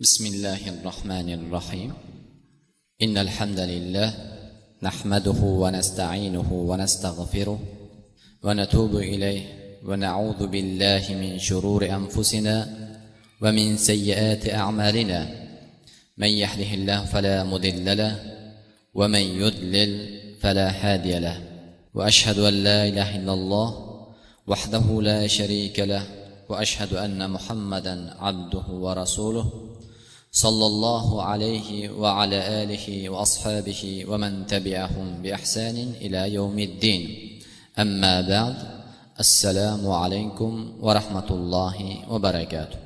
بسم الله الرحمن الرحيم ان الحمد لله نحمده ونستعينه ونستغفره ونتوب اليه ونعوذ بالله من شرور انفسنا ومن سيئات اعمالنا من يهده الله فلا مضل له ومن يضلل فلا هادي له واشهد ان لا اله الا الله وحده لا شريك له واشهد ان محمدا عبده ورسوله صلى الله عليه وعلى اله واصحابه ومن تبعهم باحسان الى يوم الدين اما بعد السلام عليكم ورحمه الله وبركاته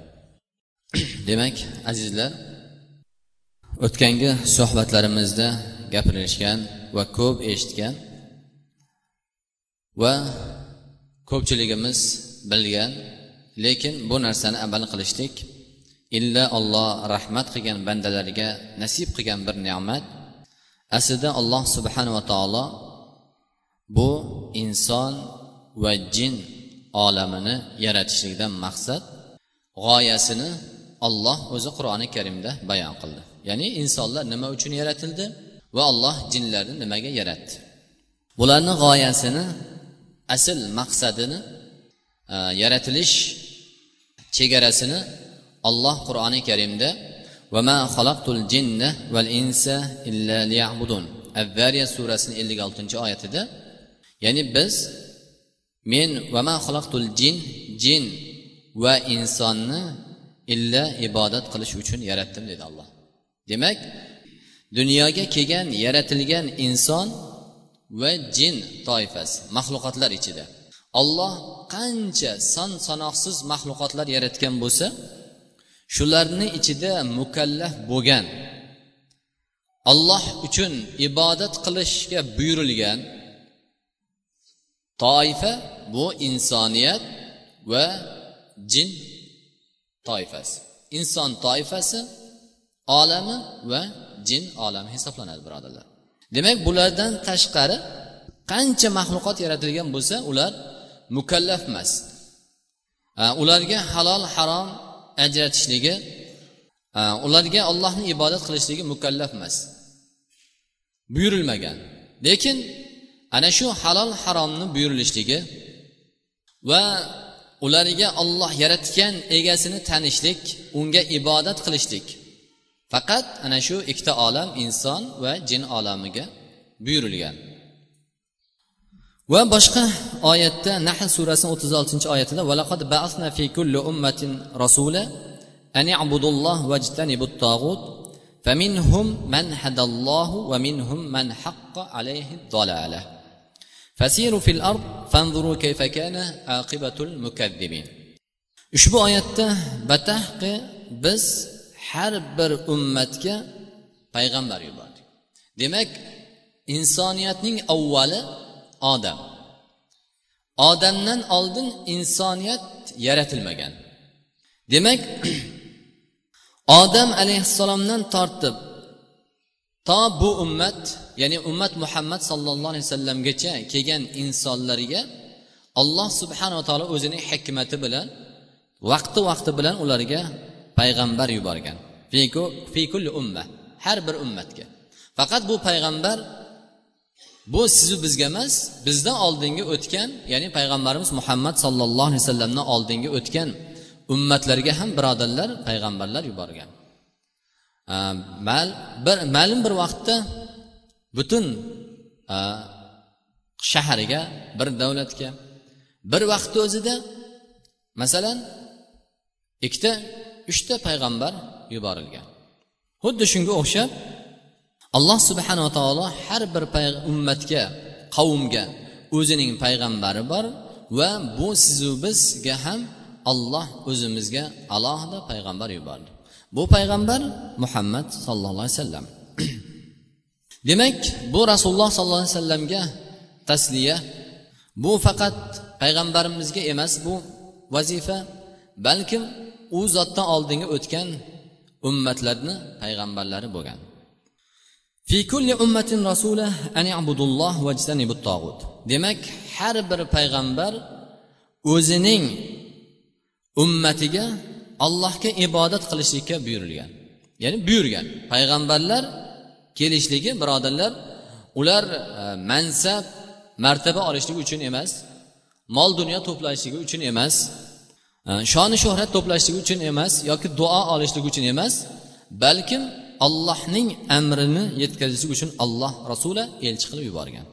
demak azizlar o'tgangi suhbatlarimizda gapirilishgan va ko'p eshitgan va ko'pchiligimiz bilgan lekin bu narsani amal qilishlik illa olloh rahmat qilgan bandalariga nasib qilgan bir ne'mat. Aslida alloh subhanava taolo bu inson va jin olamini yaratishlikdan maqsad g'oyasini olloh o'zi qur'oni karimda bayon qildi. Ya'ni insonlar nima uchun yaratildi va alloh jinlarni nimaga yaratdi? Bularni g'oyasini asl maqsadini e, yaratilish chegarasini olloh qur'oni karimda vama xalaqtul jinna val insa illa liya'budun avvariya surasini ellik oltinchi oyatida ya'ni biz men vama xalaqtul jin jin va insonni illa ibodat qilish uchun yaratdim dedi alloh. Demak dunyoga kelgan yaratilgan inson va jin toifasi maxluqotlar ichida. Olloh qancha son sanoqsiz maxluqotlar yaratgan bo'lsa shularni ichida mukallaf bo'lgan. Olloh uchun ibodat qilishga buyurilgan toifa bu insoniyat va jin toifasi. Inson toifasi olami va jin olami hisoblanadi birodarlar. Demak bulardan tashqari qancha maxluqot yaratilgan bo'lsa ular mukallaf emas. Ularga halol harom ajratishligi ularga ollohni ibodat qilishligi mukallaf emas. Buyurilmagan. Lekin ana shu halol haromni buyurilishligi va ularga olloh yaratgan egasini tanishlik unga ibodat qilishlik faqat ana shu ikkita olam inson va jin olamiga buyurilgan. Va boshqa oyatda nahl surasini o'ttiz oltinchi oyatida valaqad ba'asna fi kulli ummatin rasula an i'budulloh vajtanibut tag'ut فمنهم من هدى الله ومنهم من حق عليه الضلاله فسيروا في الأرض فانظروا كيف كان عاقبة المكذبين ushbu oyatda batahqi biz har bir ummatga payg'ambar yubordik demak insoniyatning avvali odam. Odamdan oldin insoniyat yaratilmagan. Demak odam alayhissalomdan tortib to bu ummat ya'ni ummat muhammad sollallohu alayhi vasallamgacha kelgan insonlarga alloh subhanava taolo o'zining hikmati bilan vaqti vaqti bilan ularga payg'ambar yuborgan. Fikulli umma har bir ummatga. Faqat bu payg'ambar bu sizu bizga emas bizdan oldingi o'tgan ya'ni payg'ambarimiz muhammad sollallohu alayhi vasallamdan oldingi o'tgan ummatlarga ham birodarlar payg'ambarlar yuborgan. Mal bir ma'lum bir vaqtda butun shahariga bir davlatga bir vaqtni o'zida masalan ikkita uchta payg'ambar yuborilgan. Xuddi shunga o'xshab alloh subhanava taolo har bir ummatga qavmga o'zining payg'ambari bor va bu sizu bizga ham olloh o'zimizga alohida payg'ambar yubordi. Bu payg'ambar muhammad sollallohu alayhi vasallam. Demak bu rasululloh sollallohu alayhi vasallamga tasliya bu faqat payg'ambarimizga emas bu vazifa balkim u zotdan oldingi o'tgan ummatlarni payg'ambarlari bo'lgan. Fi kulli ummatin rasula an ibudulloh vajtanibut tog'ut. Demak har bir payg'ambar o'zining ummatiga allohga ibodat qilishlikka buyurilgan. Ya'ni buyurgan. Payg'ambarlar kelishligi birodarlar ular e, mansab martaba olishligi uchun emas mol dunyo to'plashligi uchun emas e, shoni shuhrat to'plashligi uchun emas yoki duo olishligi uchun emas balkim allohning amrini yetkazishlik uchun alloh rasuli elchi qilib yuborgan.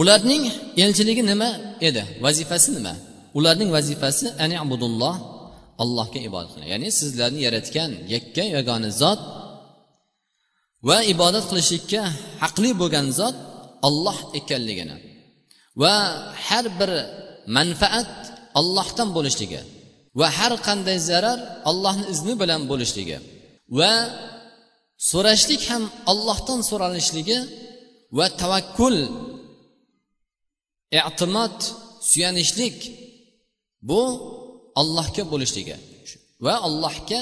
Ularning elchiligi nima edi? Vazifasi nima? Ularning vazifasi ani abudulloh allohga ibodat qiling ya'ni sizlarni yaratgan yakka yagona zot va ibodat qilishlikka haqli bo'lgan zot olloh ekanligini va har bir manfaat ollohdan bo'lishligi va har qanday zarar allohni izni bilan bo'lishligi va so'rashlik ham ollohdan so'ralishligi va tavakkul e'timod suyanishlik bu allohga bo'lishligi. Va allohga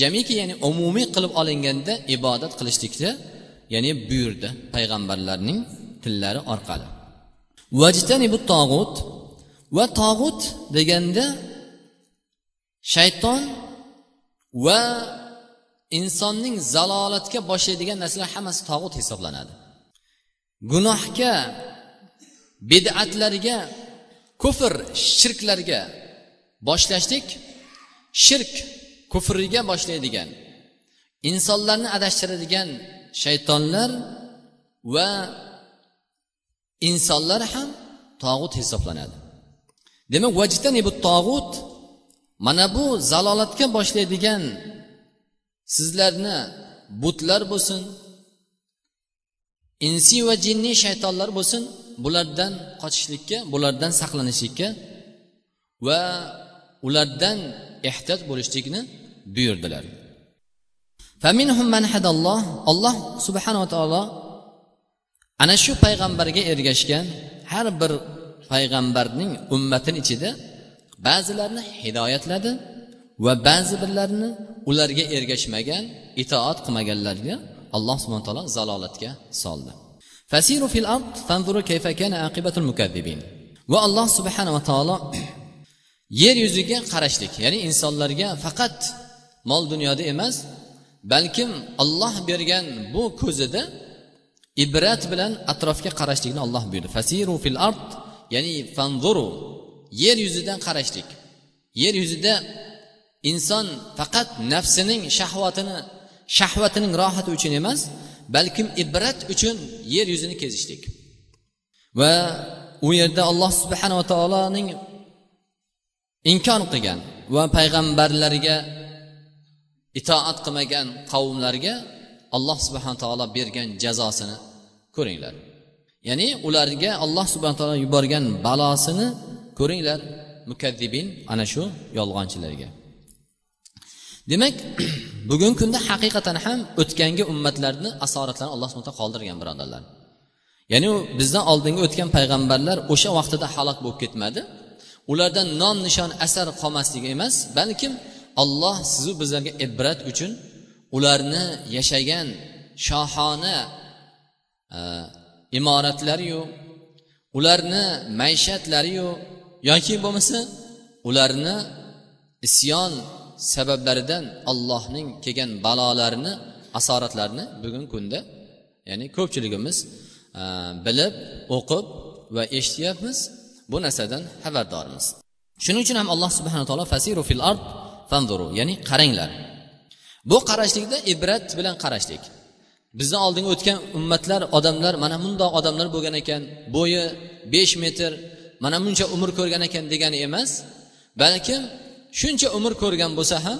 jamiki ya'ni umumiy qilib olinganda ibodat qilishlikni ya'ni buyurdi payg'ambarlarning tillari orqali. Vajtanibu tog'ut va tog'ut deganda shayton va insonning zalolatga boshlaydigan narsalar hammasi tog'ut hisoblanadi. Gunohga bid'atlarga kufr shirklarga boshlashlik shirk kufriga boshlaydigan insonlarni adashtiradigan shaytonlar va insonlar ham tog'ut hisoblanadi. Demak vajtanibu tog'ut mana bu zalolatga boshlaydigan sizlarni butlar bo'lsin insiy va jinniy shaytonlar bo'lsin bulardan qochishlikka bulardan saqlanishlikka va ulardan ehtiyot bo'lishlikni buyurdilar. Alloh subhanava taolo ana shu payg'ambarga ergashgan har bir payg'ambarning ummatini ichida ba'zilarni hidoyatladi va ba'zi birlarini ularga ergashmagan itoat qilmaganlarga alloh subhana taolo zalolatga soldi. Fasiru fil ard fanzuru kayfa kana aqibatul mukazzibin va alloh subhanava taolo yer yuziga qarashlik ya'ni insonlarga faqat mol dunyoda emas balkim olloh bergan bu ko'zida ibrat bilan atrofga qarashlikni alloh buyurdi. Fasiru fil ard ya'ni fanzuru yer yuzidan qarashlik. Yer yuzida inson faqat nafsining shahvatini shahvatining rohati uchun emas balkim ibrat uchun yer yuzini kezishlik. Va u yerda alloh subhanava taoloning inkor qilgan va payg'ambarlarga itoat qilmagan qavmlarga alloh subhana taolo bergan jazosini ko'ringlar. Ya'ni ularga alloh subhana taolo yuborgan balosini ko'ringlar mukaddibin ana shu yolg'onchilarga. Demak bugungi kunda haqiqatan ham o'tgangi ummatlarni asoratlarini alloh subhana taolo qoldirgan birodarlar. Ya'ni bizdan oldingi o'tgan payg'ambarlar o'sha vaqtida halok bo'lib ketmadi. Ulardan nom nishon asar qolmasligi emas balkim olloh sizu bizlarga ibrat uchun ularni yashagan shohona e, imoratlariyu ularni maishatlariyu yoki bo'lmasa ularni isyon sabablaridan allohning kelgan balolarini asoratlarini bugungi kunda ya'ni ko'pchiligimiz e, bilib o'qib va eshityapmiz. Bu narsadan xabardormiz. Shuning uchun ham alloh subhana taolo fasiru fil ard fanzuru ya'ni qaranglar. Bu qarashlikda ibrat bilan qarashlik. Bizdan oldingi o'tgan ummatlar odamlar mana bundoq odamlar bo'lgan ekan bo'yi besh metr mana buncha umr ko'rgan ekan degani emas balkim shuncha umr ko'rgan bo'lsa ham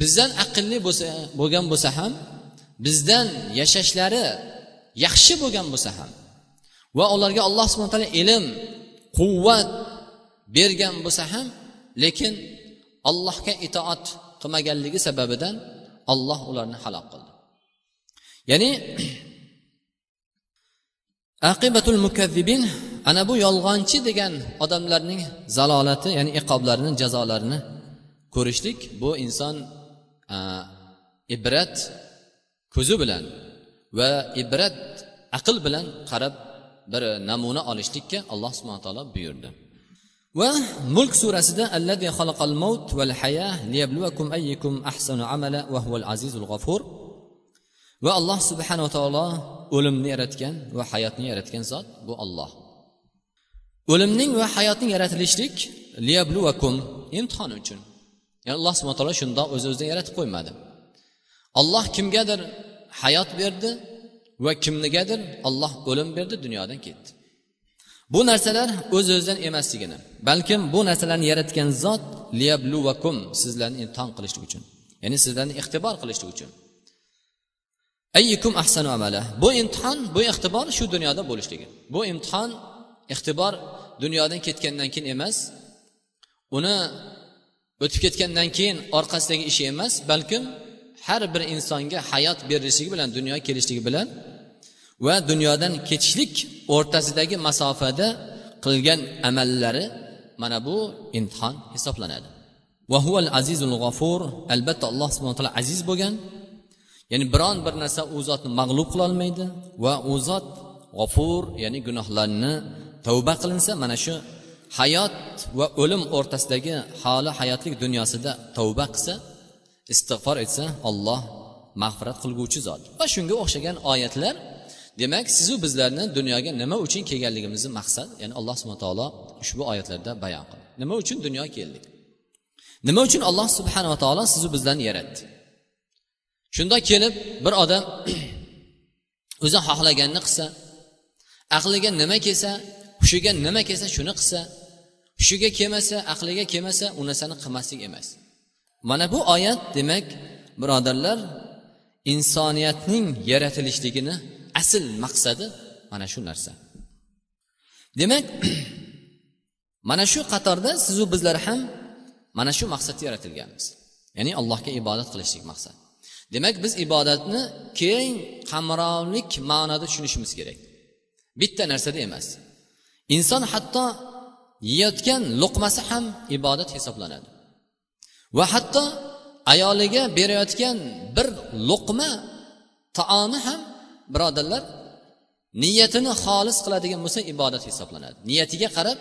bizdan aqlli bo'lsa bo'lgan bo'lsa ham bizdan yashashlari yaxshi bo'lgan bo'lsa ham va ularga alloh subhana taolo ilm quvvat bergan bo'lsa ham lekin allohga itoat qilmaganligi sababidan olloh ularni halok qildi. Ya'ni aqibatul mukazzibin ana bu yolg'onchi degan odamlarning zalolati ya'ni iqoblarini jazolarini ko'rishlik bu inson ibrat ko'zi bilan va ibrat aql bilan qarab bir namuna olishlikka alloh subhana taolo buyurdi. Va mulk surasida allazi xalaqal maut val haya liyabluwakum ayyukum ahsanu amala va huval azizul g'afur va alloh subhanava taolo o'limni yaratgan va hayotni yaratgan zot bu olloh o'limning va hayotning yaratilishlik liyabluvakum imtihon uchun. Ya'ni alloh subhana taolo shundoq o'z o'zidan yaratib qo'ymadi. Olloh kimgadir hayot berdi va kimnigadir olloh o'lim berdi dunyodan ketdi. Bu narsalar o'z o'zidan emasligini balkim bu narsalarni yaratgan zot liyabluvakum sizlarni imtihon qilishlik uchun ya'ni sizlarni ixtibor qilishlik uchun. Ayyukum ahsanu amala. Bu imtihon bu ixtibor shu dunyoda bo'lishligi. Bu imtihon ixtibor dunyodan ketgandan keyin emas uni o'tib ketgandan keyin orqasidagi ishi emas balkim har bir insonga hayot berilishligi bilan dunyoga kelishligi bilan va dunyodan ketishlik o'rtasidagi masofada qilgan amallari mana bu imtihon hisoblanadi. Va huval azizul g'afur albatta alloh subhana taolo aziz bo'lgan ya'ni biron bir narsa u zotni mag'lub qilolmaydi va u zot g'ofur ya'ni gunohlarni tavba qilinsa mana shu hayot va o'lim o'rtasidagi holi hayotlik dunyosida tavba qilsa istig'for etsa olloh mag'firat qilguvchi zot. Va shunga o'xshagan oyatlar demak sizu bizlarni dunyoga nima uchun kelganligimizni maqsad ya'ni alloh subhana taolo ushbu oyatlarda bayon qildi. Nima uchun dunyoga keldik? Nima uchun alloh subhanava taolo sizu bizlarni yaratdi? Shunda kelib bir odam o'zi xohlaganini qilsa aqliga nima kelsa hushiga nima kelsa shuni qilsa hushiga kelmasa aqliga kelmasa u narsani qilmaslik emas. Mana bu oyat demak birodarlar insoniyatning yaratilishligini asl maqsadi mana shu narsa. Demak mana shu qatorda sizu bizlar ham mana shu maqsadda yaratilganmiz. Ya'ni allohga ibodat qilishlik maqsad. Demak biz ibodatni keng qamrovlik ma'noda tushunishimiz kerak. Bitta narsada emas. Inson hatto yeyotgan luqmasi ham ibodat hisoblanadi. Va hatto ayoliga berayotgan bir luqma taomi ham birodarlar niyatini xolis qiladigan bo'lsa ibodat hisoblanadi. Niyatiga qarab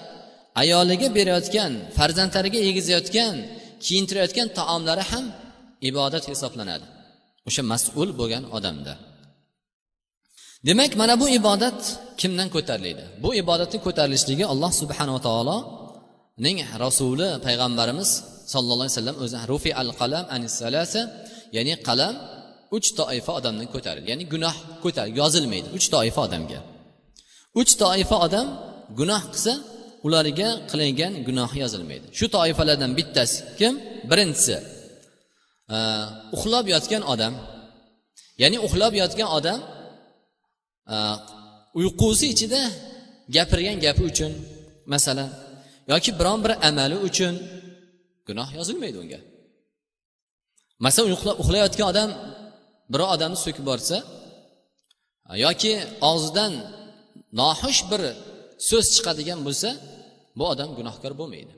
ayoliga berayotgan farzandlariga yegizayotgan kiyintirayotgan taomlari ham ibodat hisoblanadi. O'sha mas'ul bo'lgan odamda. Demak mana bu ibodat kimdan ko'tariladi? Bu ibodatni ko'tarilishligi alloh subhanava taoloning rasuli payg'ambarimiz sallallohu alayhi vasallam o'zi rufi al qalam anisalasa ya'ni qalam uch toifa odamdan ko'tarildi. Ya'ni gunoh ko'tar yozilmaydi uch toifa odamga. Uch toifa odam gunoh qilsa ularga qilingan gunohi yozilmaydi. Shu toifalardan bittasi kim? Birinchisi uxlab yotgan odam ya'ni uxlab yotgan odam e, uyqusi ichida gapirgan gapi uchun masalan yoki biron bir amali uchun gunoh yozilmaydi unga. Masalan uxlayotgan odam biror odamni so'kib borsa yoki og'zidan noxush bir so'z chiqadigan bo'lsa bu odam gunohkor bo'lmaydi.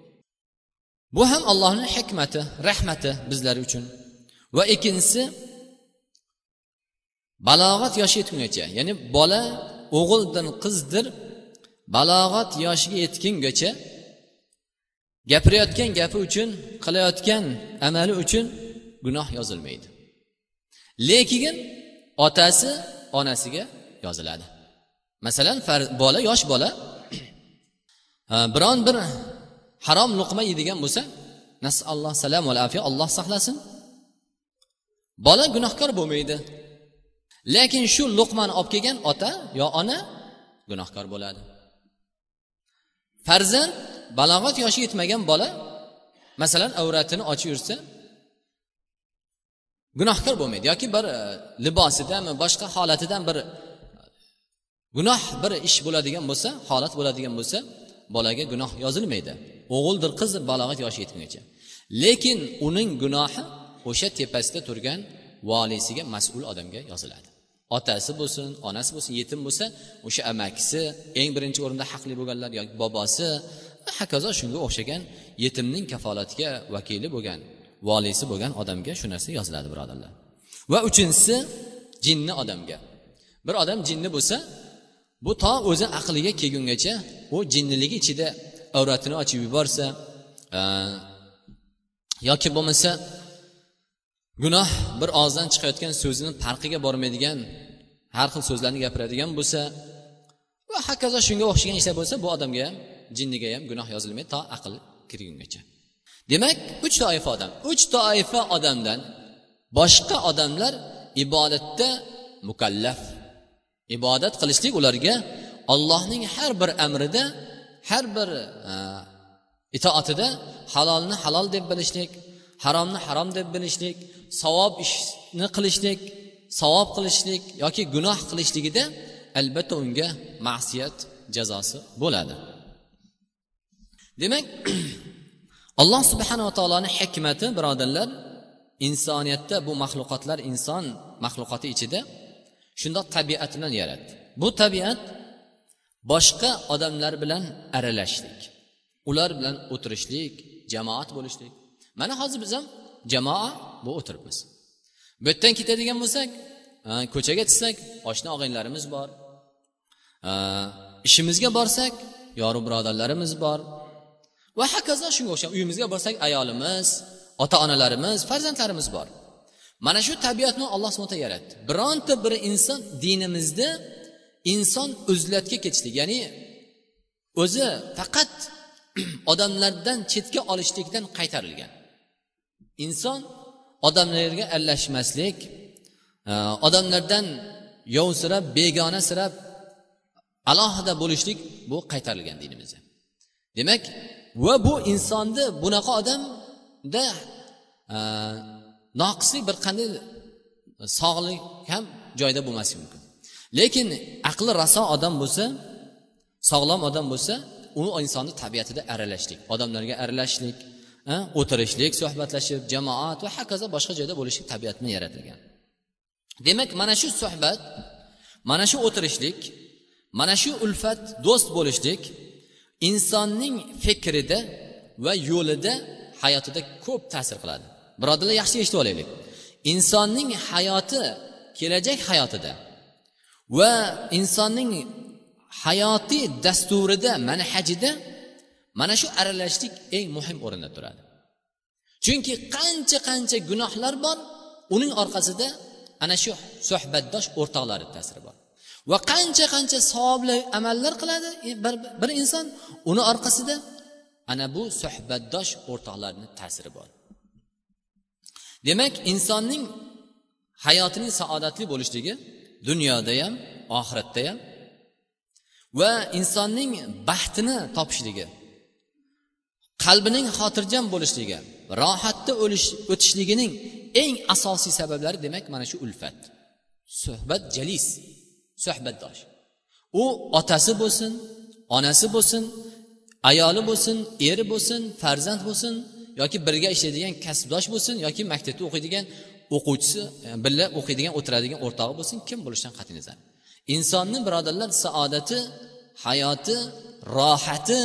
Bu ham allohni hikmati rahmati bizlar uchun. Va ikkinchisi balog'at yoshi yetgungacha ya'ni bola o'g'ildir qizdir balog'at yoshiga yetgungacha gapirayotgan gapi uchun qilayotgan amali uchun gunoh yozilmaydi. Lekin otasi onasiga yoziladi. Masalan bola yosh bola biron bir harom luqma yeydigan bo'lsa nasalloh salam va afiya alloh saqlasin. Bola gunohkor bo'lmaydi. Lekin shu luqmani olib kelgan ota yo ona gunohkor bo'ladi. Farzand balog'at yoshi yetmagan bola masalan avratini ochib yursa gunohkor bo'lmaydi. Yoki bir e, libosidami boshqa holatidan bir e, gunoh bir ish bo'ladigan bo'lsa holat bo'ladigan bo'lsa bolaga gunoh yozilmaydi. O'g'ildir qiz balog'at yoshi yetgungacha lekin uning gunohi o'sha tepasida turgan voliysiga mas'ul odamga yoziladi. Otasi bo'lsin onasi bo'lsin yetim bo'lsa o'sha amakisi eng birinchi o'rinda haqli bo'lganlar yoki bobosi va hokazo shunga o'xshagan yetimning kafolatiga vakili bo'lgan voliysi bo'lgan odamga shu narsa yoziladi birodarlar. Va uchinchisi jinni odamga. Bir odam jinni bo'lsa bu to o'zi aqliga kelgungacha u jinniligi ichida avratini ochib yuborsa yoki bo'lmasa gunoh bir og'izdan chiqayotgan so'zini farqiga bormaydigan har xil so'zlarni gapiradigan bo'lsa va hokazo shunga o'xshagan ishlar bo'lsa bu odamga ham jinniga ham gunoh yozilmaydi to aql kirgungacha. Demak uch toifa odam uch toifa odamdan boshqa odamlar ibodatda mukallaf. Ibodat qilishlik ularga ollohning har bir amrida har bir e, itoatida halolni halol deb bilishlik haromni harom deb bilishlik savob ishni qilishlik savob qilishlik yoki gunoh qilishligida albatta unga ma'siyat jazosi bo'ladi. Demak alloh subhanava taoloni hikmati birodarlar insoniyatda bu maxluqotlar inson maxluqoti ichida shundoq tabiat bilan yaratdi. Bu tabiat boshqa odamlar bilan aralashlik ular bilan o'tirishlik jamoat bo'lishlik. Mana hozir biz ham jamoa bu o'tiribmiz. Bu yerdan ketadigan bo'lsak ko'chaga chiqsak oshna og'aynilarimiz bor. Ishimizga borsak yoru birodarlarimiz bor. Va hokazo shunga o'xshab uyimizga borsak ayolimiz ota onalarimiz farzandlarimiz bor. Mana shu tabiatni alloh subhana yaratdi. Bironta bir inson dinimizda inson uzlatga ketishlik ya'ni o'zi faqat odamlardan chetga olishlikdan qaytarilgan. Inson odamlarga aralashmaslik e, odamlardan yovsirab begona sirab alohida bo'lishlik bu qaytarilgan dinimizda. Demak va bu insonni bunaqa odamda e, noqislik bir qanday sog'lik ham joyida bo'lmasligi mumkin. Lekin aqli raso odam bo'lsa sog'lom odam bo'lsa u insonni tabiatida aralashlik odamlarga aralashishlik o'tirishlik suhbatlashib jamoat va hokazo boshqa joyda bo'lishlik tabiat bilan yaratilgan. Demak mana shu suhbat mana shu o'tirishlik mana shu ulfat do'st bo'lishlik insonning fikrida va yo'lida hayotida ko'p ta'sir qiladi. Birodarlar yaxshi eshitib olaylik. Insonning hayoti kelajak hayotida va insonning hayotiy dasturida manhajida mana shu aralashishlik eng muhim o'rinda turadi. Chunki qancha qancha gunohlar bor uning orqasida ana shu suhbatdosh o'rtoqlari ta'siri bor. Va qancha qancha savobli amallar qiladi e, bir, bir inson uni orqasida ana bu suhbatdosh o'rtoqlarni ta'siri bor. Demak insonning hayotining saodatli bo'lishligi dunyoda ham oxiratda ham va insonning baxtini topishligi qalbining xotirjam bo'lishligi rohatda o'tishligining eng asosiy sabablari demak mana shu ulfat. Suhbat jalis suhbatdosh. U otasi bo'lsin onasi bo'lsin ayoli bo'lsin eri bo'lsin farzand bo'lsin yoki birga ishlaydigan kasbdosh bo'lsin yoki maktabda o'qiydigan o'quvchisi e, birga o'qiydigan o'tiradigan o'rtog'i bo'lsin kim bo'lishidan qat'iy nazar. Insonni birodarlar saodati hayoti rohati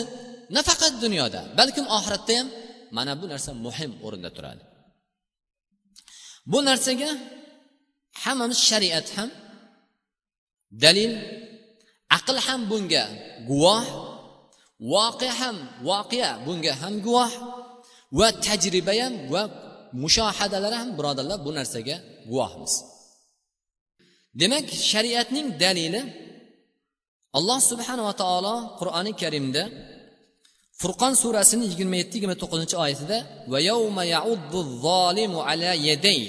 nafaqat dunyoda balkim oxiratda ham mana bu narsa muhim o'rinda turadi. Bu narsaga hammamiz shariat ham dalil aql ham bunga guvoh voqea ham voqea bunga ham guvoh va tajriba ham va mushohadalar ham birodarlar bu narsaga guvohmiz. Demak shariatning dalili alloh subhanava taolo qur'oni karimda furqon surasini yigirma yetti yigirma to'qqizinchi oyatida va yawma yauddu zolimu ala yaday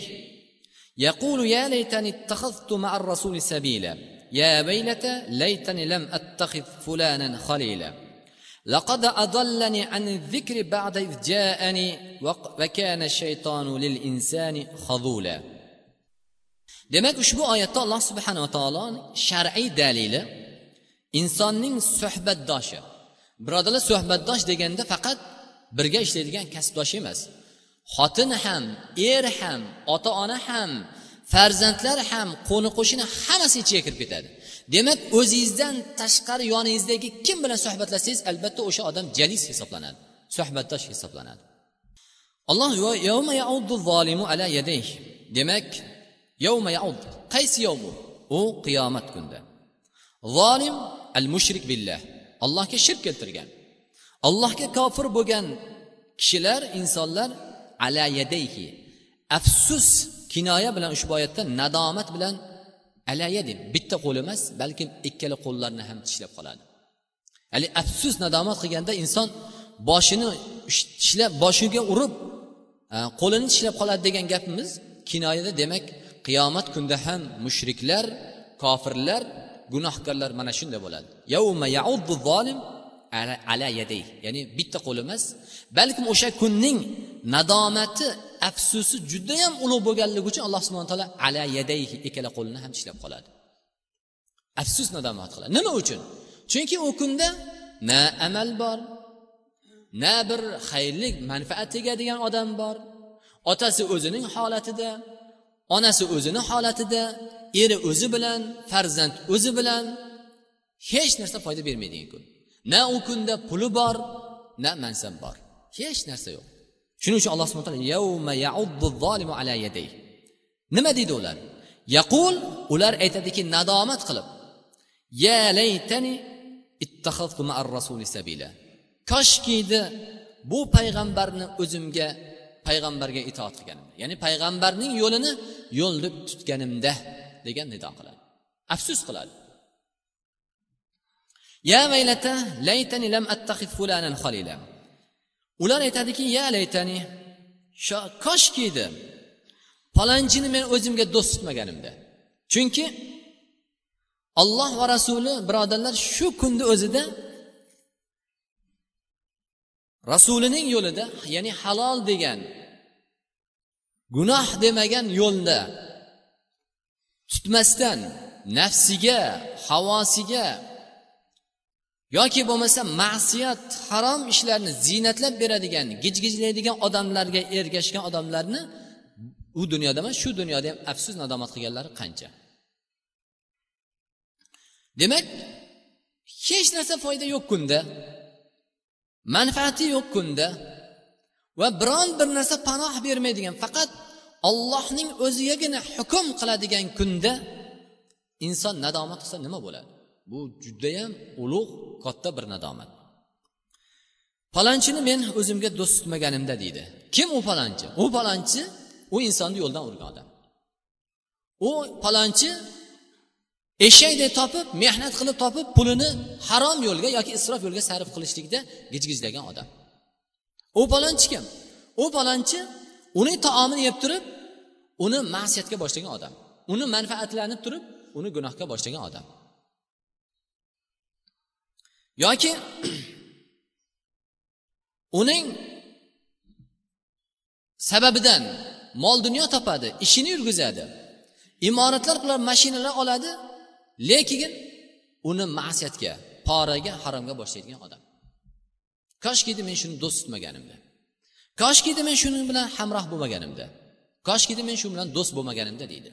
يقول يا ليتني اتخذت مع الرسول سبيلا يا ويلتى ليتني لم اتخذ فلانا خليلا لقد اضلني عن الذكر بعد اذ جاءني وكان الشيطان للانسان خذولا demak ushbu oyatda alloh subhanava taolo shar'iy dalili insonning suhbatdoshi Birodarlar suhbatdosh deganda faqat birga ishlaydigan kasbdosh emas. Xotin ham er ham ota ona ham farzandlar ham qo'ni qo'shni hammasi ichiga kirib ketadi. Demak o'zingizdan tashqari yoningizdagi kim bilan suhbatlashsangiz albatta o'sha odam jalis hisoblanadi suhbatdosh hisoblanadi. Alloh demak yavma yaud qaysi yovmu? U qiyomat kunida zolim al mushrik billah. Allohga shirk keltirgan. Allohga kofir bo'lgan kishilar insonlar ala yadayhi. Afsus kinoya bilan ushbu oyatda nadomat bilan alaya deb bitta qo'l emas balkim ikkala qo'llarini ham tishlab qoladi. Ya'ni afsus nadomat qilganda inson boshini tishlab boshiga urib e, qo'lini tishlab qoladi degan gapimiz kinoyada demak qiyomat kunida ham mushriklar kofirlar gunohkorlar mana shunday bo'ladi. Ala yaday ya'ni bitta qo'l emas balkim o'sha kunning nadomati afsusi judayam ulug' bo'lganligi uchun alloh subhana taolo ala yadayhi ikkala qo'lini ham tishlab qoladi. Afsus nadomat qiladi. Nima uchun? Chunki u kunda na amal bor na bir xayrlik manfaat tegadigan odam bor. Otasi o'zining holatida onasi o'zini holatida eri o'zi bilan farzand o'zi bilan hech narsa foyda bermaydigan kun. Na u kunda puli bor na mansab bor. Hech narsa yo'q. Shuning uchun alloh subhana taolo ala nima deydi ular? Yaqul ular aytadiki nadomat qilib. Ya laytani rasuli sabila. Koshkiydi bu payg'ambarni o'zimga payg'ambarga itoat qilganimda. Ya'ni payg'ambarning yo'lini yo'l deb tutganimda. Degan nido qiladi. Afsus qiladi. Ya vaylata laytani lam attaxid fulanan xalila ular aytadiki ya laytani koshki edi palonchini men o'zimga do'st tutmaganimda. Chunki olloh va rasuli birodarlar shu kunni o'zida rasulining yo'lida ya'ni halol degan gunoh demagan yo'lda tutmasdan nafsiga havosiga yoki bo'lmasa ma'siyat harom ishlarni ziynatlab beradigan gijgijlaydigan odamlarga ergashgan odamlarni u dunyoda emas shu dunyoda ham afsus nadomat qilganlari qancha? Demak hech narsa foyda yo'q kunda manfaati yo'q kunda va biron bir narsa panoh bermaydigan faqat ollohning o'zigagina hukm qiladigan kunda inson nadomat qilsa nima bo'ladi? Bu judayam ulug' katta bir nadomat. Palonchini men o'zimga do'st tutmaganimda deydi. Kim u palonchi? U palonchi u insonni yo'ldan urgan odam. U palonchi eshakdek topib mehnat qilib topib pulini harom yo'lga yoki isrof yo'lga sarf qilishlikda gijgijlagan odam. U palonchi kim? U palonchi uning taomini yeb turib uni ma'siyatga boshlagan odam. Uni manfaatlanib turib uni gunohga boshlagan odam. Yoki uning sababidan mol dunyo topadi ishini yurgizadi imoratlar qiladi mashinalar oladi lekin uni ma'siyatga poraga haromga boshlaydigan odam. Koshkidi men shuni do'st tutmaganimda. Koshkidi men shuni bilan hamroh bo'lmaganimda. Koshkidi men shu bilan do'st bo'lmaganimda deydi.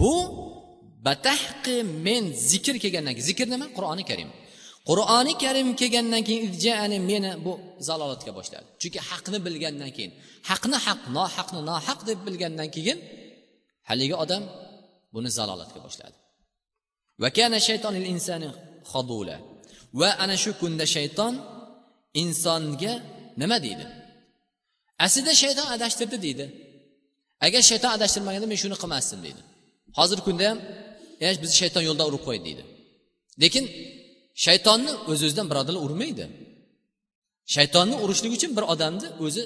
Bu batahqi men zikr kelgandan keyin zikr nima? Qur'oni karim. Qur'oni karim kelgandan keyin meni bu zalolatga boshladi. Chunki haqni bilgandan keyin haqni haq nohaqni nohaq deb bilgandan keyin haligi odam buni zalolatga boshladi. Va va ana shu kunda shayton insonga nima deydi? Aslida shayton adashtirdi deydi. Agar shayton adashtirmaganda men shuni qilmasdim deydi. Hozirgi kunda ham bizni shayton yo'ldan urib qo'ydi deydi. Lekin shaytonni o'z o'zidan birodarlar urmaydi. Shaytonni urishlik uchun bir odamni o'zi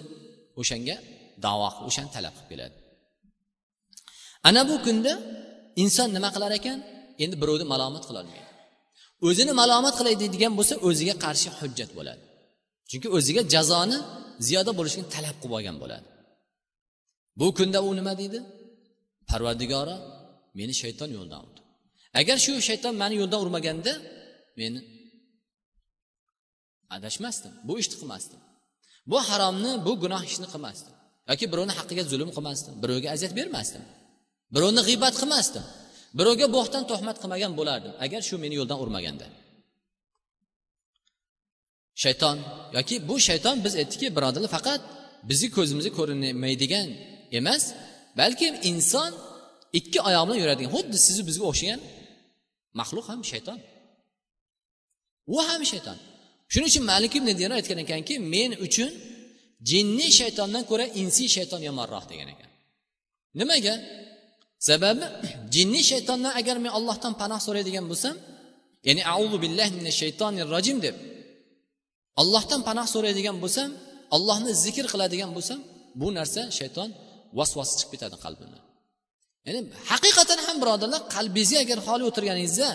o'shanga davo qilib o'shani talab qilib keladi. Ana bu kunda inson nima qilar ekan? Endi birovni malomat qilolmaydi. O'zini malomat qilay deydigan bo'lsa o'ziga qarshi hujjat bo'ladi. Chunki o'ziga jazoni ziyoda bo'lishini talab qilib olgan bo'ladi. Bu kunda u nima deydi? Parvardigora meni shayton yo'ldan urdi. Agar shu shayton mani yo'ldan urmaganda meni adashmasdim bu ishni qilmasdim. Bu haromni bu gunoh ishni qilmasdim. Yoki birovni haqqiga zulm qilmasdim birovga aziyat bermasdim. Birovni g'iybat qilmasdim. Birovga bo'xton tuhmat qilmagan bo'lardim agar shu meni yo'ldan urmaganda. Shayton yoki bu shayton biz aytdikki birodarlar faqat bizni ko'zimizga ko'rinmaydigan emas balkim inson ikki oyoq bilan yuradigan xuddi sizni bizga o'xshagan maxluq ham shayton. U ham shayton. Shuning uchun malik ibn dino aytgan ekanki men uchun jinniy shaytondan ko'ra insiy shayton yomonroq degan ekan. Nimaga? Sababi jinni shaytondan agar men allohdan panoh so'raydigan bo'lsam ya'ni auzu billahi minash shaytonir rojim deb allohdan panoh so'raydigan bo'lsam allohni zikr qiladigan bo'lsam bu narsa shayton vasvasi chiqib ketadi qalbimdan ya'ni haqiqatan ham birodarlar qalbingizga agar xoli o'tirganingizda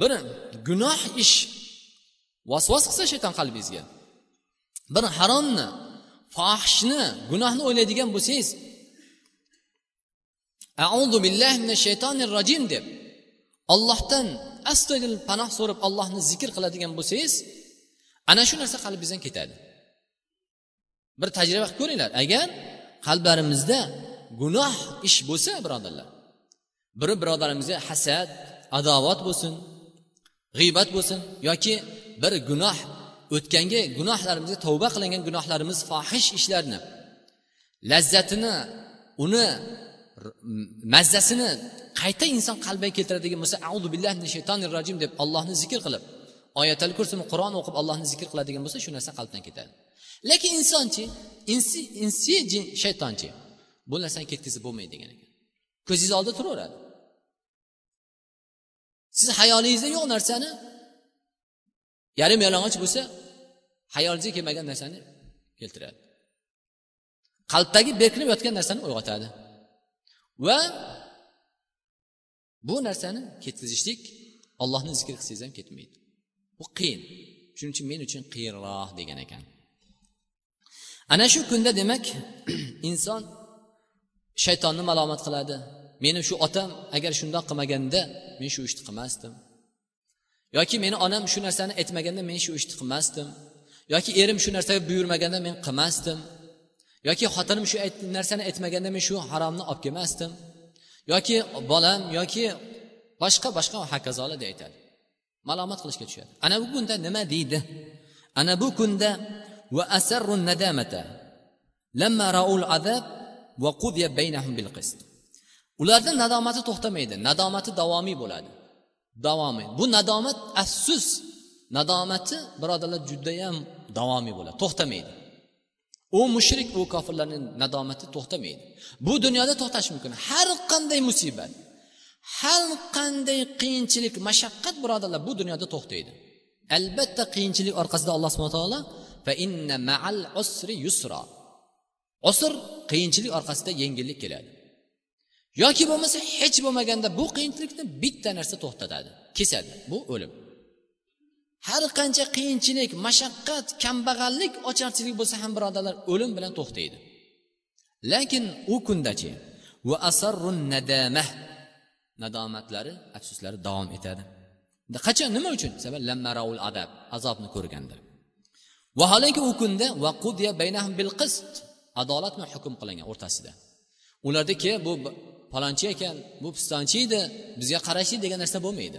bir gunoh ish vasvas qilsa shayton qalbingizga. Bir haromni fohishni gunohni o'ylaydigan bo'lsangiz auzu billahi minash shaytonir rojim deb. Ollohdan astoydil panoh so'rab allohni zikr qiladigan bo'lsangiz ana shu narsa qalbingizdan ketadi. Bir tajriba qilib ko'ringlar agar qalblarimizda gunoh ish bo'lsa birodarlar biri birodarimizga hasad adovat bo'lsin g'iybat bo'lsin yoki bir gunoh o'tgangi gunohlarimizga tavba qilingan gunohlarimiz fohish ishlarni lazzatini uni mazzasini qayta inson qalbiga keltiradigan bo'lsa audu billahi min shaytonir rojim deb allohni zikr qilib oyatal kursini qur'on o'qib allohni zikr qiladigan bo'lsa shu narsa qalbdan ketadi. Lekin insonchi insi insi jin shaytonchi bu narsani ketkazib bo'lmaydi degan ekan. Ko'zingiz oldida turaveradi. Siz hayolingizda yo'q narsani yarim yalang'och bo'lsa hayolingizga kelmagan narsani keltiradi. Qalbdagi berkinib yotgan narsani uyg'otadi. Va bu narsani ketkazishlik ollohni zikr qilsangiz ham ketmaydi. Bu qiyin. Shuning uchun men uchun qiyinroq degan ekan. Ana shu kunda demak inson shaytonni malomat qiladi. Meni shu otam agar shundoq qilmaganda men shu ishni qilmasdim. Yoki meni onam shu narsani aytmaganda men shu ishni qilmasdim. Yoki erim shu narsaga buyurmaganda men qilmasdim. Yoki xotinim shu narsani aytmaganda men shu haromni olib kelmasdim. Yoki bolam yoki boshqa boshqa hokazolar deb aytadi. Malomat qilishga tushadi. Ana bu kunda nima deydi? Ana bu kunda va asarru nadamata lamma raul azab va qudiya baynahum bil qist ularni nadomati to'xtamaydi nadomati davomiy bo'ladi. Davomiy. Bu nadomat afsus. Nadomati birodarlar judayam davomiy bo'ladi to'xtamaydi. U mushrik u kofirlarni nadomati to'xtamaydi. Bu dunyoda to'xtashi mumkin. Har qanday musibat har qanday qiyinchilik mashaqqat birodarlar bu dunyoda to'xtaydi. Albatta qiyinchilik orqasida alloh subhana taolo va inna ma'al usri yusra. Usr qiyinchilik orqasida yengillik keladi. Yoki bo'lmasa hech bo'lmaganda bu qiyinchilikni bitta narsa to'xtatadi kesadi. Bu o'lim. Har qancha qiyinchilik mashaqqat kambag'allik ocharchilik bo'lsa ham birodarlar o'lim bilan to'xtaydi. Lekin u kundachi va asarrun nadamah nadomatlari afsuslari davom etadi. Qachon? Nima uchun? Sabab lammaraul adab azobni ko'rganda vaholanki u kunda vaqudiya baynahum bil qist adolat bilan hukm qilingan o'rtasida. Ulardaki bu palonchi ekan bu pistonchi edi bizga qarashli degan narsa bo'lmaydi.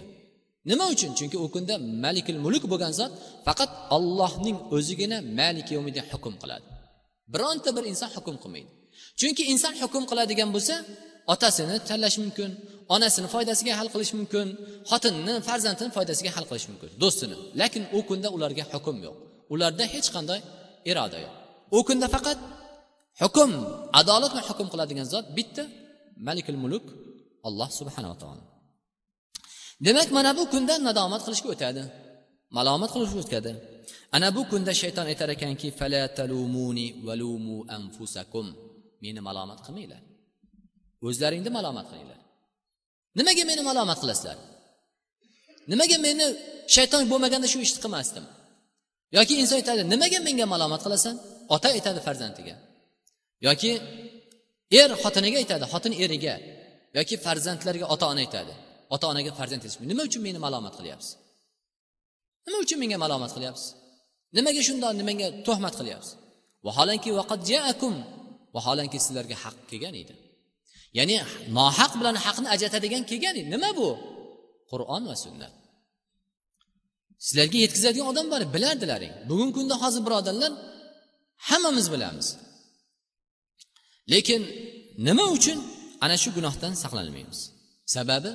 Nima uchun? Chunki u kunda malikul mulk bo'lgan zot faqat ollohning o'zigina malik yomida hukm qiladi. Bironta bir inson hukm qilmaydi. Chunki inson hukm qiladigan bo'lsa otasini tanlashi mumkin onasini foydasiga hal qilish mumkin xotinini farzandini foydasiga hal qilish mumkin do'stini. Lekin u kunda ularga hukm yo'q. Ularda hech qanday iroda yo'q. U kunda faqat hukm adolat bilan hukm qiladigan zot bitta malikul mulk alloh subhanava taolo. Demak mana bu kunda nadomat qilishga o'tadi. Malomat qilishga o'tadi. Ana bu kunda shayton aytar ekanki anfusakum. Meni malomat qilmanglar. O'zlaringni malomat qilinglar. Nimaga meni malomat qilasizlar? Nimaga meni shayton bo'lmaganda shu ishni qilmasdim? Yoki inson aytadi nimaga menga malomat qilasan? Ota aytadi farzandiga. Yoki er xotiniga aytadi xotin eriga. Yoki farzandlarga ota ona aytadi. Ota onaga farzand aytish nima uchun meni malomat qilyapsiz? Nima uchun menga malomat qilyapsiz? Nimaga shundoq nimaga tuhmat qilyapsiz? Vaholanki vaholanki sizlarga haq kelgan edi. Ya'ni nohaq bilan haqni ajratadigan kelgan edi. Nima bu? Qur'on va sunnat. Sizlarga yetkazadigan odam bor bilardilaring. Bugungi kunda hozir birodarlar hammamiz bilamiz. Lekin nima uchun ana shu gunohdan saqlanmaymiz? Sababi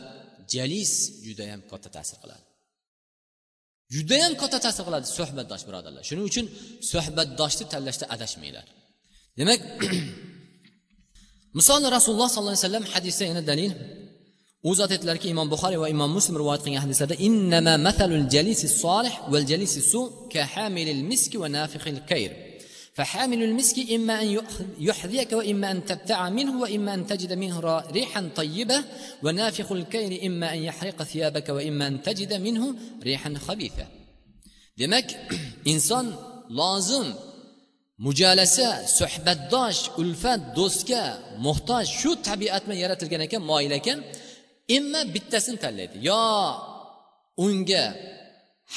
jalis judayam katta ta'sir qiladi. Judayam katta ta'sir qiladi suhbatdosh birodarlar. Shuning uchun suhbatdoshni tanlashda adashmanglar. Demak misol rasululloh sollallohu alayhi vasallam hadisda yana dalil. U zot aytdilarki imom buxoriy va imom muslim rivoyat qilgan hadislarda innama masalul jalisi solih val jalisi su ka hamilil miski va nafihil kayr. فحامل المسك إما أن يحذيك وإما أن تبتاع منه وإما أن تجد منه ريحا طيبة ونافخ الكير إما أن يحرق ثيابك وإما أن تجد منه ريحا خبيثة demak inson lozim mujalasa suhbatdosh ulfat do'stga muhtoj shu tabiat bilan yaratilgan ekan moyil ekan imma bittasini tanlaydi yo unga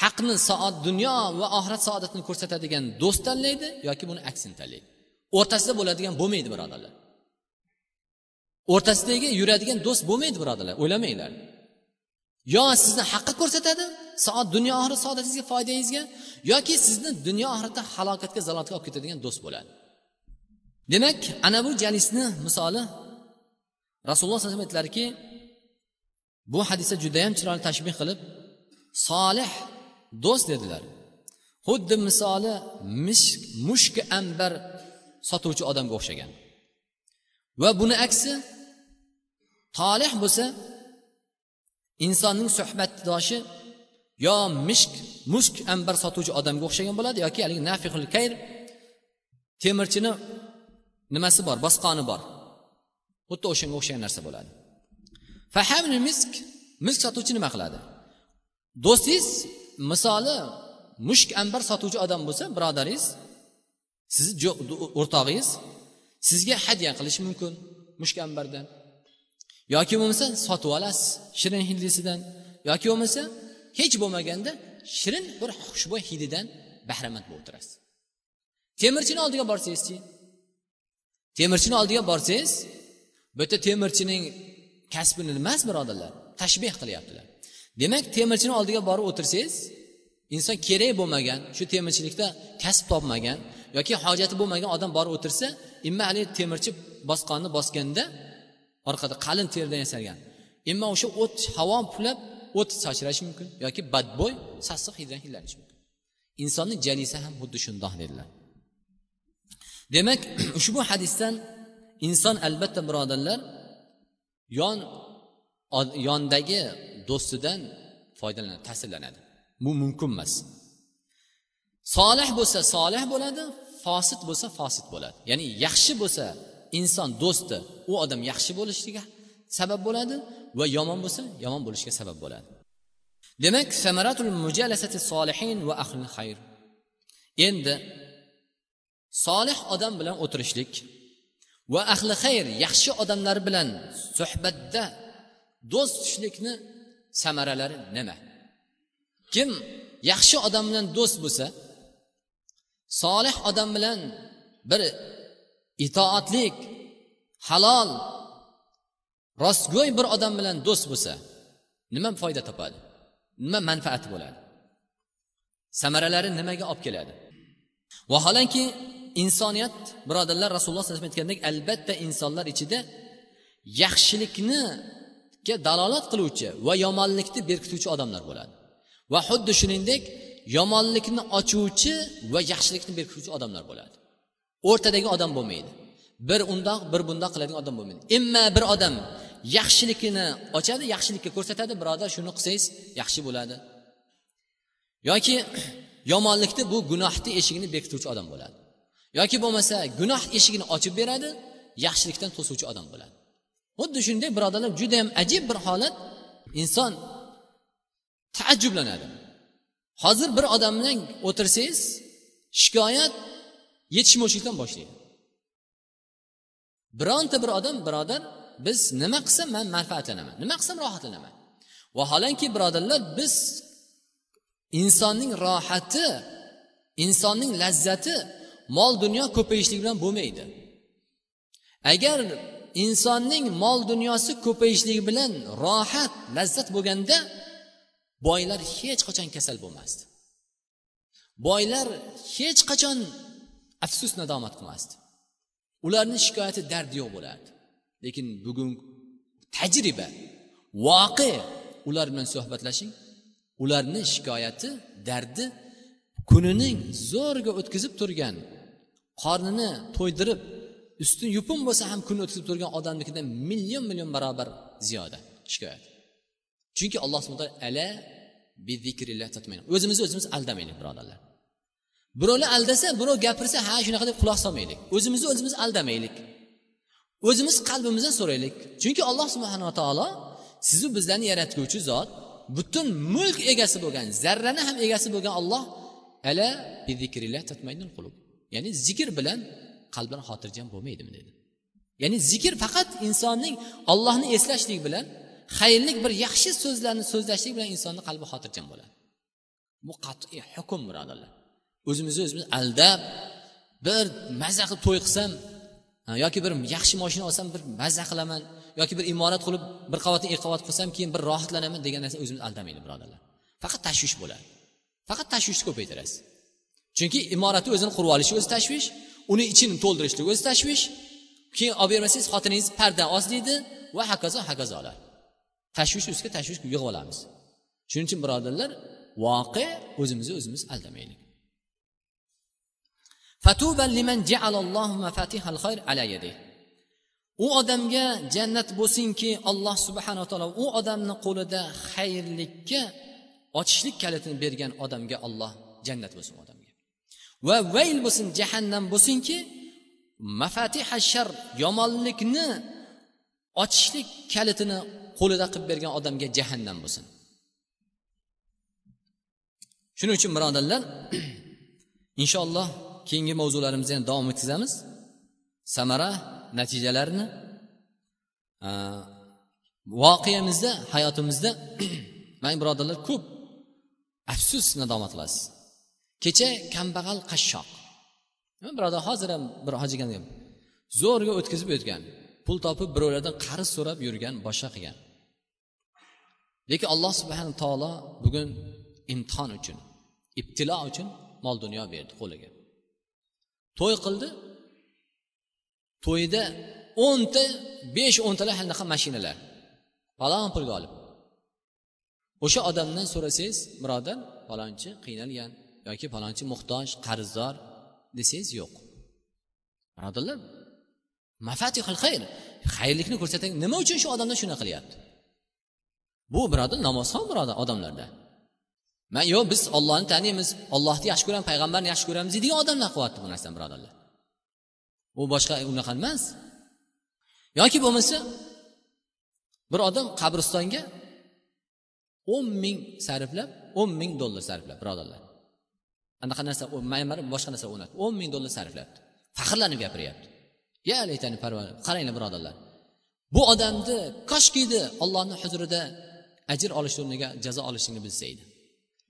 haqni soat dunyo va oxirat saodatini ko'rsatadigan do'st tanlaydi yoki buni aksini tanlaydi. O'rtasida bo'ladigan bo'lmaydi birodarlar. O'rtasidagi yuradigan do'st bo'lmaydi birodarlar o'ylamanglar yo sizni haqqa ko'rsatadi soat dunyo oxirat saodatingizga foydangizga yoki sizni dunyo oxiratda halokatga zalolatga olib ketadigan do'st bo'ladi. Demak ana bu jalisni misoli rasululloh sallallohu alayhi vasallam aytdilarki bu hadisda judayam chiroyli tashbih qilib solih do'st dedilar. Xuddi misoli mishk mushk ambar sotuvchi odamga o'xshagan. Va buni aksi tolih bo'lsa insonning suhbatdoshi yo mishk mushk ambar sotuvchi odamga o'xshagan bo'ladi yoki haligi nafihul kayr temirchini nimasi bor bosqoni bor. Xuddi o'shanga o'xshagan narsa bo'ladi. Fahamni misk misk sotuvchi nima qiladi? Do'stingiz misoli mushk ambar sotuvchi odam bo'lsa birodaringiz sizni o'rtog'ingiz sizga hadya qilishi mumkin mushk ambardan yoki bo'lmasa sotib olasiz shirin hidlisidan yoki bo'lmasa hech bo'lmaganda shirin bir xushbo'y hididan bahramand bo'lib o'tirasiz. Temirchini oldiga borsangizchi temirchini oldiga borsangiz bu yerda temirchining kasbini emas birodarlar tashbeh qilyaptilar. Demak temirchini oldiga borib o'tirsangiz inson kerak bo'lmagan shu temirchilikda kasb topmagan yoki hojati bo'lmagan odam borib o'tirsa imma haligi temirchi bosqonni bosganda orqada qalin terdan yasalgan. Imma o'sha o't havo puflab o't sachrashi mumkin yoki badbo'y sassiq hiddan hidlanishi mumkin. Insonni jalisi ham xuddi shundoq dedilar. Demak ushbu hadisdan inson albatta birodarlar yon yondagi do'stidan foydalanadi ta'sirlanadi. Bu mumkin emas. Solih bo'lsa solih bo'ladi fosit bo'lsa fosit bo'ladi. Ya'ni yaxshi bo'lsa inson do'sti u odam yaxshi bo'lishiga sabab bo'ladi va yomon bo'lsa yomon bo'lishiga sabab bo'ladi. Demak samaratul mujalasati solihin va ahli xayr. Endi solih odam bilan o'tirishlik va ahli xayr yaxshi odamlar bilan suhbatda do'st tutishlikni samaralari nima? Kim yaxshi odam bilan do'st bo'lsa solih odam bilan bir itoatlik halol rostgo'y bir odam bilan do'st bo'lsa nima foyda topadi? Nima manfaati bo'ladi? Samaralari nimaga olib keladi? Vaholanki insoniyat birodarlar rasululloh sallallohu alayhi vasallam aytgandek albatta insonlar ichida yaxshilikni ga dalolat qiluvchi va yomonlikni berkituvchi odamlar bo'ladi. Va xuddi shuningdek yomonlikni ochuvchi va yaxshilikni berkituvchi odamlar bo'ladi. O'rtadagi odam bo'lmaydi. Bir undoq bir bundoq qiladigan odam bo'lmaydi. Imma bir odam yaxshilikni ochadi yaxshilikka ko'rsatadi birodar shuni qilsangiz yaxshi bo'ladi. Yoki yomonlikni bu gunohni eshigini bekituvchi odam bo'ladi. Yoki bo'lmasa gunoh eshigini ochib beradi yaxshilikdan to'suvchi odam bo'ladi. Xuddi shunday birodarlar judayam ajib bir holat. Inson taajjublanadi. Hozir bir odam bilan o'tirsangiz shikoyat yetishmovchilikdan boshlaydi. Bironta bir odam birodar biz nima qilsam man manfaatlanaman nima qilsam rohatlanaman. Vaholanki birodarlar biz insonning rohati insonning lazzati mol dunyo ko'payishlik bilan bo'lmaydi. Agar insonning mol dunyosi ko'payishligi bilan rohat lazzat bo'lganda boylar hech qachon kasal bo'lmasdi. Boylar hech qachon afsus nadomat qilmasdi. Ularni shikoyati dardi yo'q bo'lardi. Lekin bugun tajriba voqe ular bilan suhbatlashing ularni shikoyati dardi kunining zo'rga o'tkazib turgan qornini to'ydirib usti yupun bo'lsa ham kun o'tkazib turgan odamnikidan million million barobar ziyoda. Shikoyat. Chunki alloh subhana taolo ala o'zimizni o'zimiz aldamaylik birodarlar. Birovlar aldasa birov gapirsa ha shunaqa deb quloq solmaylik. O'zimizni o'zimiz aldamaylik. O'zimiz qalbimizdan so'raylik. Chunki alloh subhanava taolo sizu bizlarni yaratguvchi zot butun mulk egasi bo'lgan zarrani ham egasi bo'lgan olloh ala ya'ni zikr bilan qalbini xotirjam bo'lmaydimi dedi. Ya'ni zikr faqat insonning ollohni eslashlik bilan xayrlik bir yaxshi so'zlarni so'zlashlik bilan insonni qalbi xotirjam bo'ladi. Bu qat'iy hukm birodarlar. O'zimizni o'zimiz aldab bir mazza qilib to'y qilsam yoki bir yaxshi moshina olsam bir mazza qilaman yoki bir imorat qilib bir qavatni ikki qavat qilsam keyin bir rohatlanaman degan narsa o'zimizni aldamaydi birodarlar. Faqat tashvish bo'ladi. Faqat tashvishni ko'paytirasiz. Chunki imoratni o'zini qurib olishi o'zi tashvish uni ichini to'ldirishlik o'zi tashvish. Keyin olib bermasangiz xotiningiz parda ozlaydi va hokazo hokazolar tashvish ustiga tashvish yig'ib olamiz. Shuning uchun birodarlar voqe o'zimizni o'zimiz aldamaylik. U odamga jannat bo'lsinki alloh subhanaa taolo u odamni qo'lida xayrlikka ochishlik kalitini bergan odamga olloh jannat bo'lsin va vayl bo'lsin jahannam bo'lsinki mafatiha shar yomonlikni ochishlik kalitini qo'lida qilib bergan odamga jahannam bo'lsin. Shuning uchun birodarlar inshaalloh keyingi mavzularimizni ham davom etkazamiz samara natijalarini voqeamizda hayotimizda mana birodarlar ko'p afsus nadomat qilasiz. Kecha kambag'al qashshoq. Birodar hozir ham bir hojiga zo'rga o'tkazib o'tgan pul topib birovlardan qarz so'rab yurgan boshqa qilgan. Lekin alloh subhana taolo bugun imtihon uchun ibtilo uchun mol dunyo berdi qo'liga. To'y qildi. To'yda o'nta besh o'ntalar anaqa mashinalar. Falon pulga olib. O'sha odamdan so'rasangiz birodar falonchi qiynalgan. Yoki palonchi muhtoj qarzdor desangiz yo'q. Birodarlar mafatihul xayr. Xayrlikni ko'rsating nima uchun shu odamlar shunaqa qilyapti? Bu birodar namozxon birodar odamlarda. Man yo'q biz ollohni taniymiz ollohni yaxshi ko'ramiz payg'ambarni yaxshi ko'ramiz deydigan odamlar qilyapti bu narsani birodarlar. U boshqa unaqa emas. Yoki bo'lmasa bir odam qabristonga o'n ming sarflab o'n ming dollar sarflab birodarlar. Anaqa narsa maymar boshqa narsa o'rnatdi. o'n ming dollar sarflabdi faxrlanib gapiryapti. Ya laytani parvar qaranglar birodarlar. Bu odamni koshkiydi ollohni huzurida ajr olish o'rniga jazo olishligini bilsa edi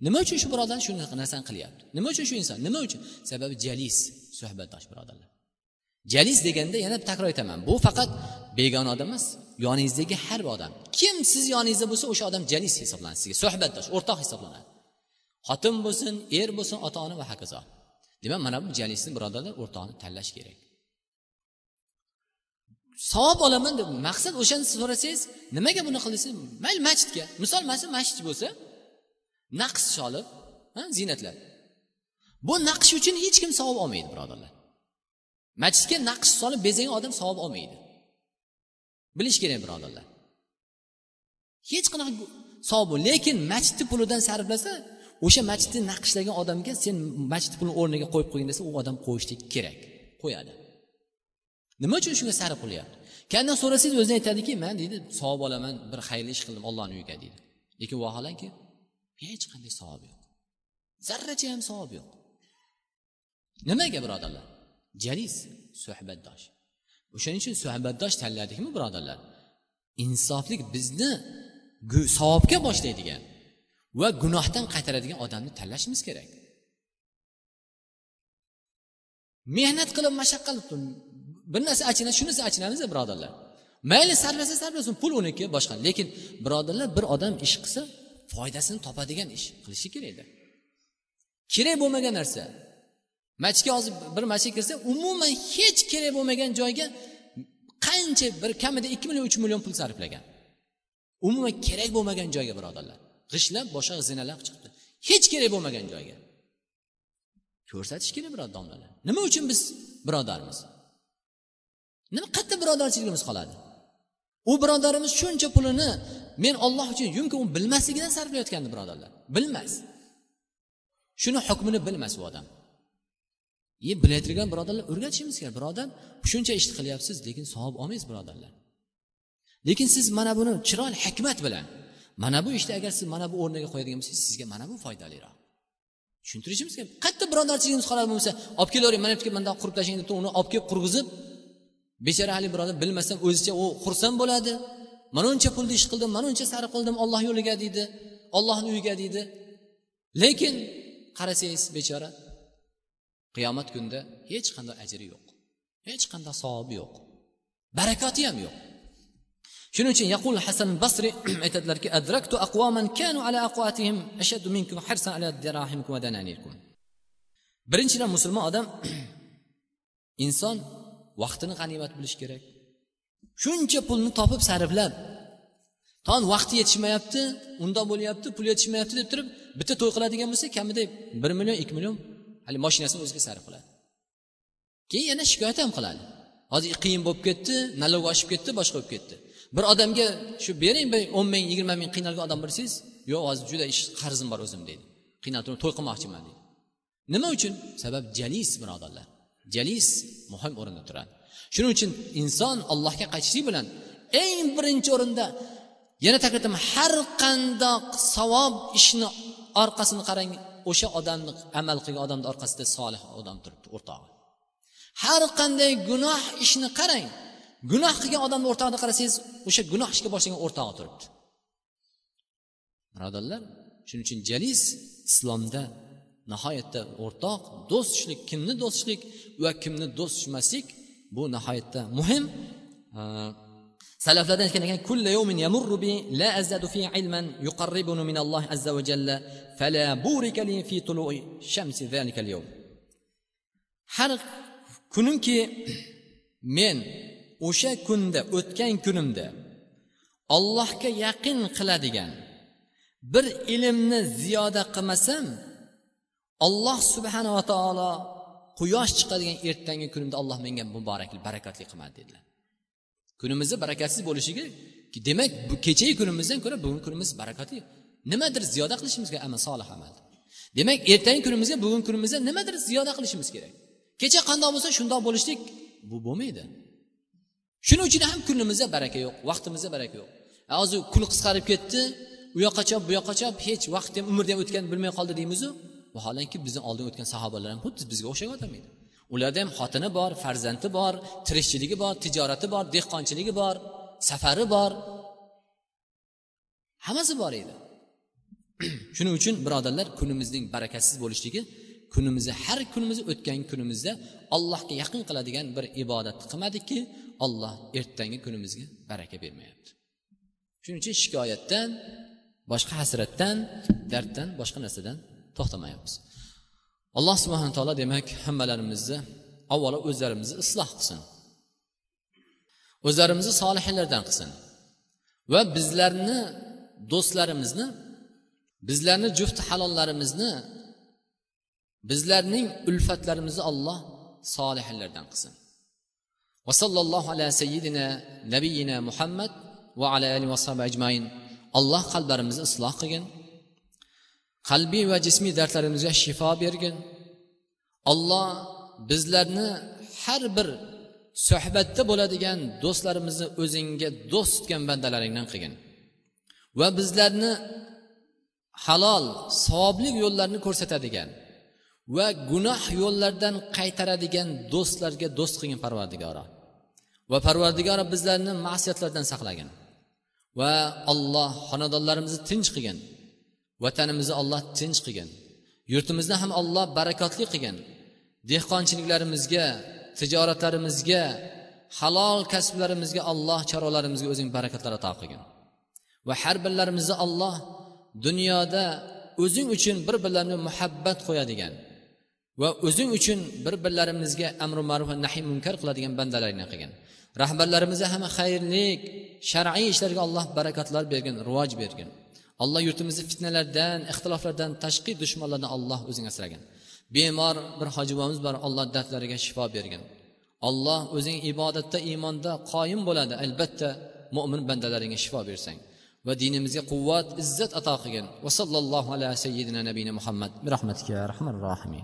nima uchun shu birodar shunaqa narsani qilyapti? Nima uchun shu inson? Nima uchun? Sababi jalis suhbatdosh birodarlar. Jalis deganda yana takror aytaman. Bu faqat begona odam emas yoningizdagi har bir odam. Kim siz yoningizda bo'lsa o'sha odam jalis hisoblanadi sizga. Suhbatdosh o'rtoq hisoblanadi. Xotin bo'lsin er bo'lsin ota ona va hokazo. Demak mana bu jalisni birodarlar o'rtog'ini tanlash kerak. Savob olaman deb maqsad o'shani so'rasangiz nimaga buni qildingiz? Mayli masjidga. Misol masjid masjid bo'lsa naqsh solib ziynatlab bu naqsh uchun hech kim savob olmaydi birodarlar. Masjidga naqsh solib bezagan odam savob olmaydi. Bilish kerak birodarlar. Hech qanaqa savob lekin masjidni pulidan sarflasa o'sha masjidni naqshlagan odamga sen masjid pulini o'rniga qo'yib qo'ying desa u odam qo'yishlik kerak. Qo'yadi. Nima uchun shunga sarf qilyapti kandan so'rasangiz o'zi aytadiki man deydi savob olaman bir xayrli ish qildim ollohni uyiga deydi. Lekin vaholanki hech qanday savob yo'q. Zarracha ham savob yo'q. Nimaga birodarlar? Jalis suhbatdosh. O'shaning uchun suhbatdosh tanladikmi birodarlar? Insoflik bizni savobga boshlaydigan va gunohdan qaytaradigan odamni tanlashimiz kerak. Mehnat qilib mashaqqat qilib bir narsa achinadi shu narsa achinamiz birodarlar. Mayli sarflasa sarflasin pul uniki boshqa. Lekin birodarlar bir odam ish qilsa foydasini topadigan ish qilishi kerakda. Kerak bo'lmagan narsa. Masjidga hozir bir masjidga kirsa umuman hech kerak bo'lmagan joyga qancha bir kamida ikki million uch million pul sarflagan. Umuman kerak bo'lmagan joyga birodarlar. G'ishlab boshqa zinalab chiqdi. Hech kerak bo'lmagan joyga. Ko'rsatish kerak birodar domlalar nima uchun biz birodarmiz? Nima qayerda birodarchiligimiz qoladi? U birodarimiz shuncha pulini men olloh uchun yumkin u bilmasligidan sarflayotgandi birodarlar. Bilmas. Shuni hukmini bilmas u odam. E bilay birodarlar o'rgatishimiz kerak. Birodar shuncha ishni qilyapsiz lekin savob olmaysiz birodarlar. Lekin siz mana buni chiroyli hikmat bilan mana bu ishni agar siz mana bu o'rniga qo'yadigan bo'lsangiz sizga mana bu foydaliroq. Tushuntirishimiz kerak. Qayerda birodarchiligimiz qoladi bo'lmasa olib kelavering mana bu yerga bundoq qurib tashlang deb uni olib kelib qurg'izib bechora haligi birodar bilmasdan o'zicha u xursand bo'ladi. Mana uncha pulni ish qildim mana uncha sarf qildim olloh yo'liga deydi ollohni uyiga deydi. Lekin qarasangiz bechora qiyomat kunida hech qanday ajri yo'q. Hech qanday savobi yo'q. Barakoti ham yo'q. Shuning uchun yaqul hasan basri aytadilarki adraktu aqwaman kanu ala aqwatihim ashaddu minkum hirsan ala dirahimkum wa dananikum. Birinchidan musulmon odam inson vaqtini g'animat bilish kerak. Shuncha pulni topib sarflab ton vaqti yetishmayapti undoq bo'lyapti pul yetishmayapti deb turib bitta to'y qiladigan bo'lsa kamida bir million ikki million hali mashinasini o'ziga sarf qiladi. Keyin yana shikoyat ham qiladi. Hozir qiyin bo'lib ketdi налог oshib ketdi boshqa bo'lib ketdi. Bir odamga shu bering bir o'n ming yigirma ming qiynalgan odam bilsangiz yo'q hozir juda ish qarzim bor o'zim deydi. Qiynalib turib to'y qilmoqchiman deydi. Nima uchun? Sabab jalis birodarlar. Jalis muhim o'rinda turadi. Shuning uchun inson allohga qaytishlik bilan eng birinchi o'rinda yana takrorlayman har qandoq savob ishni orqasini qarang o'sha odamni amal qilgan odamni orqasida solih odam turibdi o'rtog'i. Har qanday gunoh ishni qarang gunoh qilgan odamni o'rtog'ida qarasangiz o'sha gunoh ishga boshlagan o'rtog'i turibdi. Birodarlar shuning uchun jalis islomda nihoyatda o'rtoq do'st tutishlik kimni do'st tutishlik va kimni do'st tutmaslik bu nihoyatda muhim. Salaflardan aytgan ekan kulla yawmin yamurru bi la azadu fi ilman yuqarribuni min alloh azza va jalla fala burika li fi tulu'i shamsi zalika al-yawm har kunimki men o'sha kunda o'tgan kunimda ollohga yaqin qiladigan bir ilmni ziyoda qilmasam alloh subhanava taolo quyosh chiqadigan ertangi kunimda alloh menga muborakli barakatli qilmadi dedilar. Kunimizni barakatsiz bo'lishiga demak bu kechagi kunimizdan ko'ra bugungi kunimiz barakatli nimadir ziyoda qilishimiz kerak amal solih amal. Demak ertangi kunimizga bugungi kunimizda nimadir ziyoda qilishimiz kerak. Kecha qandoq bo'lsa shundoq bo'lishlik bu bo'lmaydi. Shuning uchun ham kunimizda baraka yo'q vaqtimizda baraka yo'q. Hozir kun qisqarib ketdi u yoqqa chop bu yoqqa chop hech vaqt ham umrni ham o'tganini bilmay qoldi deymizu. Vaholanki bizdan oldin o'tgan sahobalar ham xuddi bizga o'xshab odam edi. Ularda ham xotini bor farzandi bor tirikchiligi bor tijorati bor dehqonchiligi bor safari bor. Hammasi bor edi. Shuning uchun birodarlar kunimizning barakasiz bo'lishligi kunimizni har kunimizni o'tgan kunimizda allohga yaqin qiladigan bir ibodatni qilmadikki olloh ertangi kunimizga baraka bermayapti. Shuning uchun shikoyatdan boshqa hasratdan darddan boshqa narsadan to'xtamayapmiz. Alloh subhana taolo demak hammalarimizni avvalo o'zlarimizni isloh qilsin. O'zlarimizni solihlardan qilsin. Va bizlarni do'stlarimizni bizlarni jufti halollarimizni bizlarning ulfatlarimizni alloh solihlardan qilsin. Va sallallohu ala sayyidina nabiyina muhammad va ala ali va ajmain. Alloh qalblarimizni isloh qilgin. Qalbiy va jismiy dardlarimizga shifo bergin. Olloh bizlarni har bir suhbatda bo'ladigan do'stlarimizni o'zingga do'st tutgan bandalaringdan qilgin. Va bizlarni halol savobli yo'llarni ko'rsatadigan va gunoh yo'llardan qaytaradigan do'stlarga do'st qilgin parvardigoro va parvardigoro bizlarni ma'siyatlardan saqlagin. Va alloh xonadonlarimizni tinch qilgin. Vatanimizni olloh tinch qilgin. Yurtimizni ham olloh barakotli qilgin. Dehqonchiliklarimizga tijoratlarimizga halol kasblarimizga alloh chorvalarimizga o'zing barakatlar ato qilgin. Va har birlarimizni olloh dunyoda o'zing uchun bir birlarini muhabbat qo'yadigan va o'zing uchun bir birlarimizga amri ma'ruf va nahiy munkar qiladigan bandalaringdan qilgin. Rahbarlarimizga hamma xayrlik shar'iy ishlarga alloh barakatlar bergin rivoj bergin. Alloh yurtimizni fitnalardan ixtiloflardan tashqi dushmanlardan alloh o'zing asragin. Bemor bir hoji bobomiz bor alloh dardlariga shifo bergin. Alloh o'zing ibodatda iymonda qoyim bo'ladi albatta mo'min bandalaringga shifo bersang. Va dinimizga quvvat izzat ato qilgin. Va sallallohu ala sayyidina nabiyina muhammad. Bi rahmatika rahmanir rohimin.